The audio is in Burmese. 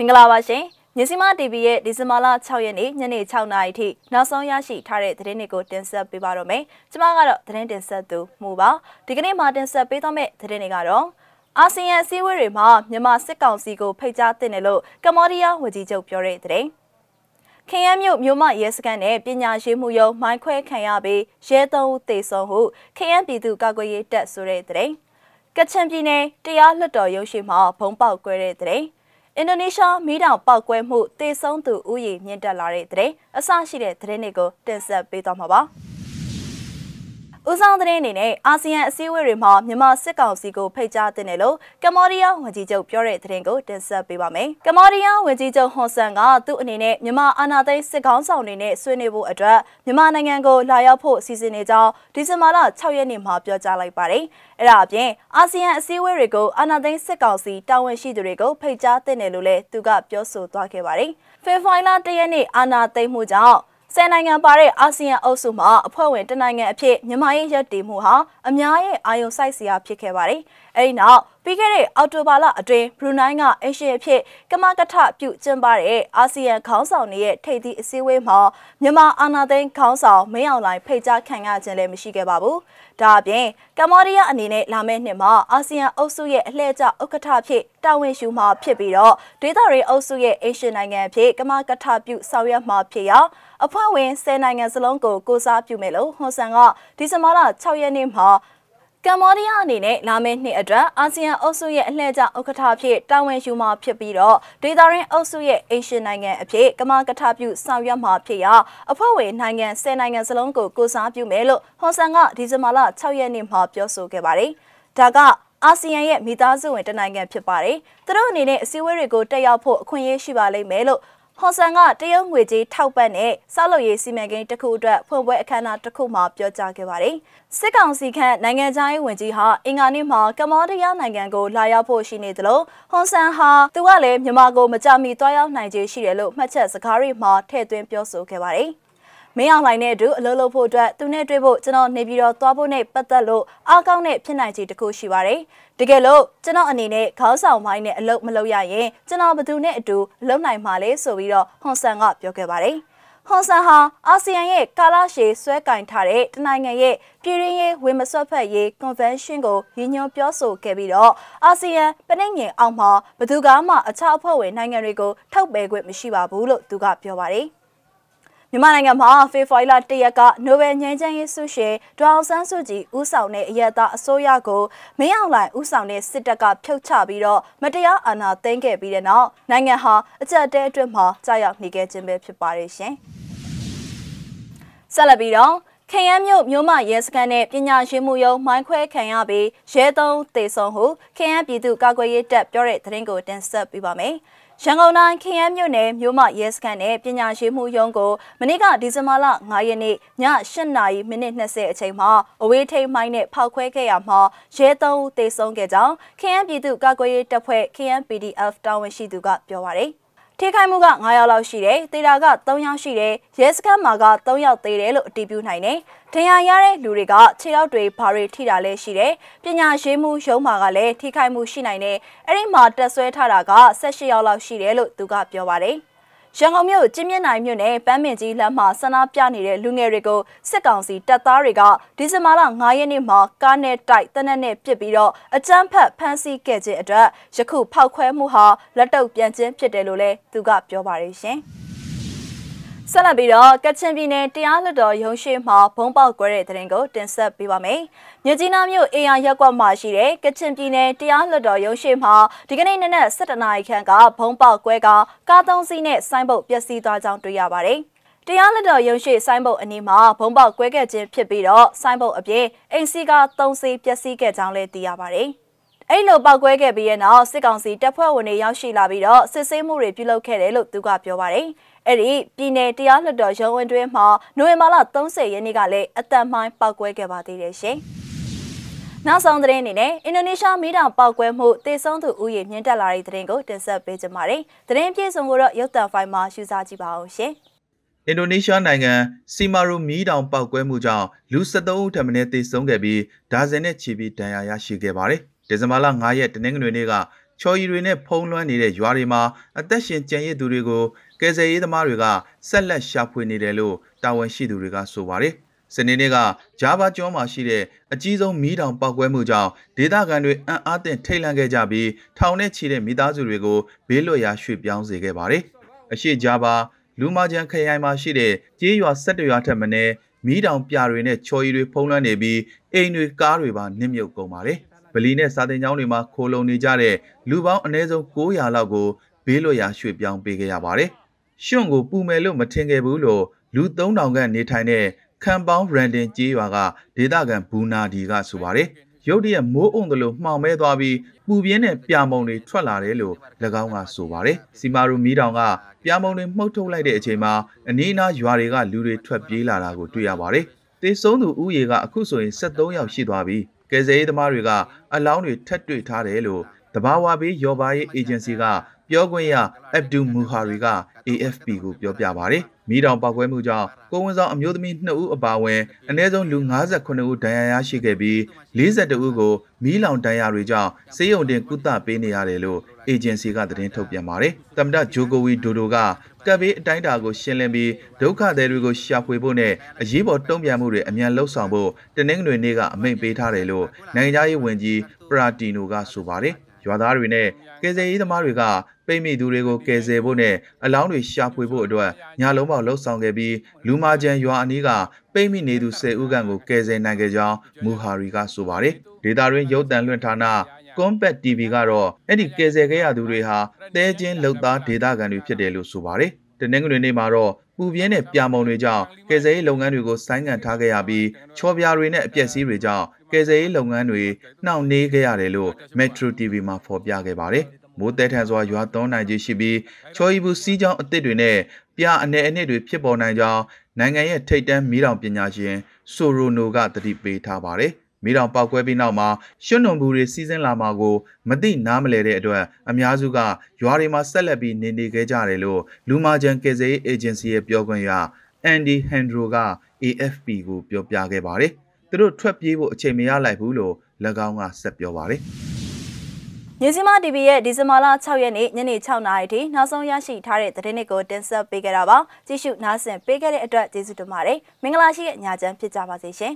မင်္ဂလာပါရှင်မြစီမ TV ရဲ့ဒီဇင်ဘာလ6ရက်နေ့ညနေ6နာရီထိနောက်ဆုံးရရှိထားတဲ့သတင်းတွေကိုတင်ဆက်ပေးပါတော့မယ်။ကျွန်မကတော့သတင်းတင်ဆက်သူမှုပါ။ဒီကနေ့မှာတင်ဆက်ပေးသွားမယ့်သတင်းတွေကတော့အာဆီယံအစည်းအဝေးတွေမှာမြန်မာစစ်ကောင်စီကိုဖိတ်ကြားတင်တယ်လို့ကမ္ဘောဒီးယားဝန်ကြီးချုပ်ပြောတဲ့သတင်း။ခင်ရမြို့မြို့မရဲစခန်းနဲ့ပညာရေးမှုရုံမိုင်းခွဲခံရပြီးရဲသုံးဦးသေဆုံးဟုခင်ရပြည်သူကာကွယ်ရေးတပ်ဆိုတဲ့သတင်း။ကချင်ပြည်နယ်တရားလွှတ်တော်ရုံးရှိမှာဘုံပေါက်ကွဲတဲ့သတင်း။ အင်ဒိုနီးရှားမီးတောင်ပောက်ကွဲမှုတေဆုံးသူဥယျာဉ်မြင့်တက်လာတဲ့တဲ့အဆရှိတဲ့သတင်းတွေကိုတင်ဆက်ပေးသွားမှာပါ။ ဦးဆောင်သတင်းအနေနဲ့အာဆီယံအစည်းအဝေးတွေမှာမြန်မာစစ်ကောင်စီကိုဖိတ်ကြားတင်တယ်လို့ကမ္ဘောဒီးယားဝန်ကြီးချုပ်ပြောတဲ့သတင်းကိုတင်ဆက်ပေးပါမယ်။ကမ္ဘောဒီးယားဝန်ကြီးချုပ်ဟွန်ဆန်ကသူ့အနေနဲ့မြန်မာအာဏာသိမ်းစစ်ကောင်ဆောင်တွေနဲ့ဆွေးနွေးဖို့အတွက်မြန်မာနိုင်ငံကိုလာရောက်ဖို့စီစဉ်နေကြောင်းဒီဇင်ဘာလ6ရက်နေ့မှာပြောကြားလိုက်ပါတယ်။အဲဒါအပြင်အာဆီယံအစည်းအဝေးတွေကိုအာဏာသိမ်းစစ်ကောင်စီတာဝန်ရှိသူတွေကိုဖိတ်ကြားတင်တယ်လို့လည်းသူကပြောဆိုသွားခဲ့ပါတယ်။ဖေဖော်ဝါရီလ1ရက်နေ့အာဏာသိမ်းမှုကြောင့် ဆယ်နိုင်ငံပါတဲ့အာဆီယံအုပ်စုမှာအဖွဲ့ဝင်တနိုင်ငံအဖြစ်မြန်မာရဲ့ရည်တည်မှုဟာအများရဲ့အာရုံစိုက်စရာဖြစ်ခဲ့ပါတယ်။အဲဒီနောက်ပြီးခဲ့တဲ့အောက်တိုဘာလအတွင်းဘရူနိုင်းကအင်ရှင်အဖြစ်ကမကထပြုကျင်းပတဲ့အာဆီယံခေါင်းဆောင်တွေရဲ့ထိပ်သီးအစည်းအဝေးမှာမြန်မာအာဏာသိမ်းခေါင်းဆောင်မင်းအောင်လှိုင်ဖိတ်ကြားခံရခြင်းလည်းမရှိခဲ့ပါဘူး။ဒါအပြင်ကမ္ဘောဒီးယားအနေနဲ့လာမယ့်နှစ်မှာအာဆီယံအုပ်စုရဲ့အလှည့်ကျဥက္ကဋ္ဌဖြစ်တာဝန်ယူမှာဖြစ်ပြီးတော့ဒေသတွေအုပ်စုရဲ့အင်ရှင်နိုင်ငံအဖြစ်ကမကထပြုဆောင်ရွက်မှာဖြစ်ရာအဖွဲ့ဝင်10နိုင်ငံစလုံးကိုကိုစားပြုမယ်လို့ဟွန်ဆန်ကဒီဇင်ဘာလ6ရက်နေ့မှာ ကမ္ဘောဒီးယားအနေနဲ့လာမယ့်နှစ်အတွက်အာဆီယံအုပ်စုရဲ့အလှည့်ကျဥက္ကဋ္ဌဖြစ်တာဝန်ယူမှာဖြစ်ပြီးတော့ဒေသရင်းအုပ်စုရဲ့အင်ရှင်နိုင်ငံအဖြစ်ကမကထပြုဆောင်ရွက်မှာဖြစ်ရာအဖွဲ့ဝင်နိုင်ငံ10နိုင်ငံစလုံးကိုကိုစားပြုမယ်လို့ဟွန်ဆန်ကဒီဇင်ဘာလ6ရက်နေ့မှာပြောဆိုခဲ့ပါတယ်။ဒါကအာဆီယံရဲ့မိသားစုဝင်တနိုင်ငံဖြစ်ပါတယ်။သူတို့အနေနဲ့အစည်းအဝေးတွေကိုတက်ရောက်ဖို့အခွင့်အရေးရှိပါလိမ့်မယ်လို့ ဟွန်ဆန်ကတရုတ်ငွေကြေးထောက်ပံ့တဲ့စောက်လုပ်ရေးစီမံကိန်းတစ်ခုအတွက်ဖွင့်ပွဲအခမ်းအနားတစ်ခုမှာပြောကြားခဲ့ပါတယ်။စစ်ကောင်စီခန့်နိုင်ငံခြားရေးဝန်ကြီးဟာအင်္ဂါနေ့မှာကမ္ဘောဒီးယားနိုင်ငံကိုလာရောက်ဖို့ရှိနေသလိုဟွန်ဆန်ဟာသူကလည်းမြန်မာကိုမကြမီတွားရောက်နိုင်ခြေရှိတယ်လို့မှတ်ချက်စကားတွေမှာထည့်သွင်းပြောဆိုခဲ့ပါတယ်။မင်းအောင်လှိုင်နဲ့အတူအလုပ်လုပ်ဖို့အတွက်သူနဲ့တွေ့ဖို့ကျွန်တော်နေပြီးတော့သွားဖို့နဲ့ပတ်သက်လို့အားကောင်းတဲ့ဖြစ်နိုင်ခြေတစ်ခုရှိပါတယ်။ တကယ်လို့ကျွန်တော်အနေနဲ့ခေါင်းဆောင်ပိုင်းနဲ့အလုပ်မလုပ်ရရင်ကျွန်တော်ဘယ်သူနဲ့အတူလုပ်နိုင်မှာလဲဆိုပြီးတော့ဟွန်ဆန်ကပြောခဲ့ပါတယ်။ဟွန်ဆန်ဟာအာဆီယံရဲ့ကာလာရှည်ဆွဲကင်ထားတဲ့တနိုင်ငံရဲ့ပြည်ရင်းရေးဝေမဆွတ်ဖက်ရေး convention ကိုရည်ညွှန်းပြောဆိုခဲ့ပြီးတော့အာဆီယံပနှိမ့်ငင်အောက်မှာဘယ်သူကမှအခြားအဖွဲ့ဝင်နိုင်ငံတွေကိုထုတ်ပယ်ခွင့်မရှိပါဘူးလို့သူကပြောပါတယ်။ မြန်မာနိုင်ငံမှာဖေဖော်ဝါရီလ၁ရက်ကနိုဘယ်ငြိမ်းချမ်းရေးဆုရှင်ဒေါအောင်ဆန်းစုကြည်ဦးဆောင်တဲ့အရသာအစိုးရကိုမင်းအောင်လှိုင်ဦးဆောင်တဲ့စစ်တပ်ကဖြုတ်ချပြီးတော့မတရားအာဏာသိမ်းခဲ့ပြီးတဲ့နောက်နိုင်ငံဟာအကြက်တဲအတွင်းမှာကြာရောက်နေခဲ့ခြင်းပဲဖြစ်ပါတယ်ရှင်။ဆက်လက်ပြီးတော့ခရမ်းမြို့မြို့မရဲစခန်းနဲ့ပညာရေးမှုရုံမိုင်းခွဲခံရပြီးရဲသုံးတေဆုံးဟုခရမ်းပြည်သူကာကွယ်ရေးတပ်ပြောတဲ့သတင်းကိုတင်ဆက်ပေးပါမယ်။ ရန်ကုန်တိုင်းခရမ်းမြို့နယ်မြို့မရဲစခန်းနဲ့ပညာရေးမှုရုံးကိုမနေ့ကဒီဇင်ဘာလ9ရက်နေ့ည8နာရီမိနစ်20အချိန်မှာအဝေးထိန်မိုင်းနဲ့ဖောက်ခွဲခဲ့ရမှာရဲသုံးဦးသေဆုံးခဲ့ကြောင်းခရမ်းပြည်သူ့ကာကွယ်ရေးတပ်ဖွဲ့ခရမ်း PDF တာဝန်ရှိသူကပြောပါရယ် ထိခိုက်မှုက9ယောက်လောက်ရှိတယ်။တေတာက3ယောက်ရှိတယ်။ရဲစခန်းမှာက3ယောက်သေးတယ်လို့အတည်ပြုနိုင်တယ်။ဒဏ်ရာရတဲ့လူတွေကခြေထောက်တွေဘာတွေထိတာလဲရှိတယ်။ပညာရေးမှုရုံးမှာကလည်းထိခိုက်မှုရှိနိုင်တယ်။အဲ့ဒီမှာတက်ဆွဲထားတာက18ယောက်လောက်ရှိတယ်လို့သူကပြောပါတယ်။ ရန်ကုန်မြို့ကျင်းမြင့်နိုင်မြို့နယ်ပန်းမင်ကြီးလမ်းမှာဆန္ဒပြနေတဲ့လူငယ်တွေကိုစစ်ကောင်စီတပ်သားတွေကဒီဇင်ဘာလ9ရက်နေ့မှာကားနဲ့တိုက်တနက်နဲ့ပစ်ပြီးတော့အကြမ်းဖက်ဖမ်းဆီးခဲ့ခြင်းအတွက်ယခုဖောက်ခွဲမှုဟာလက်တုပ်ပြန်ခြင်းဖြစ်တယ်လို့လည်းသူကပြောပါတယ်ရှင်။ ဆက်လက်ပြီးတော့ကချင်ပြည်နယ်တရားလွှတ်တော်ရုံးရှိမှာဘုံပေါက်ကွဲတဲ့တဲ့ရင်ကိုတင်ဆက်ပေးပါမယ်။မြကြီးနားမြို့အေယာရက်ကွက်မှာရှိတဲ့ကချင်ပြည်နယ်တရားလွှတ်တော်ရုံးရှိမှာဒီကနေ့နနက်7:00နာရီခန့်ကဘုံပေါက်ကွဲကကားသုံးစီးနဲ့ဆိုင်းဘုတ်ပျက်စီးသွားကြောင်းတွေ့ရပါတယ်။တရားလက်တော်ရုံရှိဆိုင်းဘုတ်အနီးမှာဘုံပေါက်ကွဲခဲ့ခြင်းဖြစ်ပြီးတော့ဆိုင်းဘုတ်အပြင်အိမ်စီက3စီးပျက်စီးခဲ့ကြောင်းလည်းသိရပါတယ်။ အဲ့လိုပောက်ကွဲခဲ့ပြီးတဲ့နောက်စစ်ကောင်စီတပ်ဖွဲ့ဝင်တွေရောက်ရှိလာပြီးတော့စစ်ဆေးမှုတွေပြုလုပ်ခဲ့တယ်လို့သူကပြောပါတယ်။အဲ့ဒီပြည်내တရားလွှတ်တော်ရုံးဝင်တွင်မှာနိုဝင်ဘာလ30ရက်နေ့ကလည်းအသက်မိုင်းပောက်ကွဲခဲ့ပါသေးတယ်ရှင်။နောက်ဆုံးသတင်းအနေနဲ့အင်ဒိုနီးရှားမီးတောင်ပောက်ကွဲမှုတေဆုံးသူဦးရေမြင့်တက်လာတဲ့သတင်းကိုတင်ဆက်ပေးကြပါမယ်။သတင်းပြည့်စုံကိုတော့ရုပ်သံဖိုင်မှာရှုစားကြည့်ပါအောင်ရှင်။အင်ဒိုနီးရှားနိုင်ငံစီမာရူမီးတောင်ပောက်ကွဲမှုကြောင့်လူ73ဦးထပ်မံတေဆုံးခဲ့ပြီးဒါဇင်နဲ့ချီပြီးဒဏ်ရာရရှိခဲ့ပါတယ်။ ဒီဇင်ဘာလ9ရက်တနင်္ဂနွေနေ့ကချော်ရီတွေနဲ့ဖုံးလွှမ်းနေတဲ့ရွာတွေမှာအသက်ရှင်ကျန်ရစ်သူတွေကိုကယ်ဆယ်ရေးသမားတွေကဆက်လက်ရှာဖွေနေတယ်လို့တာဝန်ရှိသူတွေကဆိုပါတယ်။စနေနေ့ကဂျာဗာကျွန်းမှာရှိတဲ့အကြီးဆုံးမီးတောင်ပောက်ကွဲမှုကြောင့်ဒေသခံတွေအံ့အားသင့်ထိတ်လန့်ခဲ့ကြပြီးထောင်နဲ့ချီတဲ့မိသားစုတွေကိုဘေးလွတ်ရာရွှေ့ပြောင်းစေခဲ့ပါတယ်။အရှိဂျာဗာလူမာဂျန်ခရိုင်မှာရှိတဲ့ကျေးရွာ၁၁ရွာထက်မနည်းမီးတောင်ပြတွေနဲ့ချော်ရီတွေဖုံးလွှမ်းနေပြီးအိမ်တွေကားတွေပါနစ်မြုပ်ကုန်ပါတယ်။ ဗလီနဲ့စာတင်ကျောင်းတွေမှာခိုလုံနေကြတဲ့လူပေါင်းအနည်းဆုံး900လောက်ကိုဘေးလွတ်ရာရွှေ့ပြောင်းပေးခဲ့ရပါတယ်။ရှွန့်ကိုပူမယ်လို့မထင်ခဲ့ဘူးလို့လူ3000ခန့်နေထိုင်တဲ့ခံပေါင်းရန်ဒင်ကျေးရွာကဒေသခံဘူနာဒီကဆိုပါတယ်။ရုတ်တရက်မိုးအုံတလို့မှောင်မဲသွားပြီးပူပြင်းတဲ့ပြာမုံတွေထွက်လာတယ်လို့၎င်းကဆိုပါတယ်။စီမာရူမီတောင်ကပြာမုံတွေမှုတ်ထုတ်လိုက်တဲ့အချိန်မှာအနီးအနားရွာတွေကလူတွေထွက်ပြေးလာတာကိုတွေ့ရပါတယ်။တေဆုံးသူဥယေကအခုဆိုရင်73ယောက်ရှိသွားပြီ။ ကယ်ဆယ်ရေးသမားတွေကအလောင်းတွေထပ်တွေ့ထားတယ်လို့တဘာဝဘေးရော်ဘာရေးအေဂျင်စီကပြောခွင့်ရအက်ဗ်ဒူမူဟာရီက AFP ကိုပြောပြပါတယ်။မိတောင်ပောက်ကွဲမှုကြောင့်ကိုဝန်ဆောင်အမျိုးသမီး2ဦးအပါအဝင်အနည်းဆုံးလူ58ဦးဒဏ်ရာရရှိခဲ့ပြီး42ဦးကိုမီးလောင်ဒဏ်ရာတွေကြောင့်စေယုံတင်ကုသပေးနေရတယ်လို့အေဂျင်စီကသတင်းထုတ်ပြန်ပါတယ်။သမ္မတဂျိုကိုဝီဒိုဒိုကကပ်ဘေးအတိုင်းအတာကိုရှင်းလင်းပြီးဒုက္ခသည်တွေကိုရှာဖွေဖို့နဲ့အရေးပေါ်တုံ့ပြန်မှုတွေအမြန်လှုပ်ဆောင်ဖို့တနင်္ဂနွေနေ့ကအမိန့်ပေးထားတယ်လို့နိုင်ငံသားရေးဝန်ကြီးပရာတီနိုကဆိုပါတယ်။ရွာသားတွေနဲ့ကယ်ဆယ်ရေးသမားတွေကပိတ်မိသူတွေကိုကယ်ဆယ်ဖို့နဲ့အလောင်းတွေရှာဖွေဖို့အတွက်ညလုံးပေါက်လှုပ်ဆောင်ခဲ့ပြီးလူမာကျန်ရွာအနီးကပိတ်မိနေသူ10ဦးခန့်ကိုကယ်ဆယ်နိုင်ခဲ့ကြောင်းမူဟာရီကဆိုပါတယ်။ဒေတာရင်းရုပ်တံလွှင့်ဌာန Combat TV ကတော့အဲ့ဒီကယ်ဆယ်ခဲ့ရသူတွေဟာတဲချင်းလုံသားဒေတာကန်တွေဖြစ်တယ်လို့ဆိုပါတယ်။တနင်္ဂနွေနေ့မှာတော့ပူပြင်းတဲ့ပြာမုံတွေကြောင့်ကယ်ဆယ်ရေးလုပ်ငန်းတွေကိုဆိုင်းငံ့ထားခဲ့ရပြီးချောပြားတွေနဲ့အပျက်စီးတွေကြောင့်ကယ်ဆယ်ရေးလုပ်ငန်းတွေနှောင့်နှေးခဲ့ရတယ်လို့ Metro TV မှာဖော်ပြခဲ့ပါတယ်။မိုးတဲထန်စွာရွာသွန်းနိုင်ခြင်းရှိပြီးချော်ရီဘူးစီးကြောင်းအသစ်တွေနဲ့ပြာအနေအနှစ်တွေဖြစ်ပေါ်နိုင်ကြောင်းနိုင်ငံရဲ့ထိပ်တန်းမီးတောင်ပညာရှင်ဆိုရိုနိုကတတိပေးထားပါတယ်။ မီးတောင်ပောက်ကွဲပြီးနောက်မှာရွှွနုံဘူးတွေစီးဆင်းလာမှာကိုမသိနားမလဲတဲ့အတွက်အများစုကရွာတွေမှာဆက်လက်ပြီးနေနေခဲ့ကြတယ်လို့လူမာဂျန်ကယ်ဆယ်ရေးအေဂျင်စီရဲ့ပြောခွင့်ရအန်ဒီဟန်ဒရိုက AFP ကိုပြောပြခဲ့ပါတယ်။သူတို့ထွက်ပြေးဖို့အချိန်မရလိုက်ဘူးလို့၎င်းကဆက်ပြောပါတယ်။ညစီမ TV ရဲ့ဒီဇင်ဘာလ6ရက်နေ့ညနေ6နာရီထိနောက်ဆုံးရရှိထားတဲ့သတင်းတွေကိုတင်ဆက်ပေးကြတာပါကြည့်ရှုနားဆင်ပေးခဲ့တဲ့အတွက်ကျေးဇူးတင်ပါတယ်မင်္ဂလာရှိတဲ့ညချမ်းဖြစ်ကြပါစေရှင်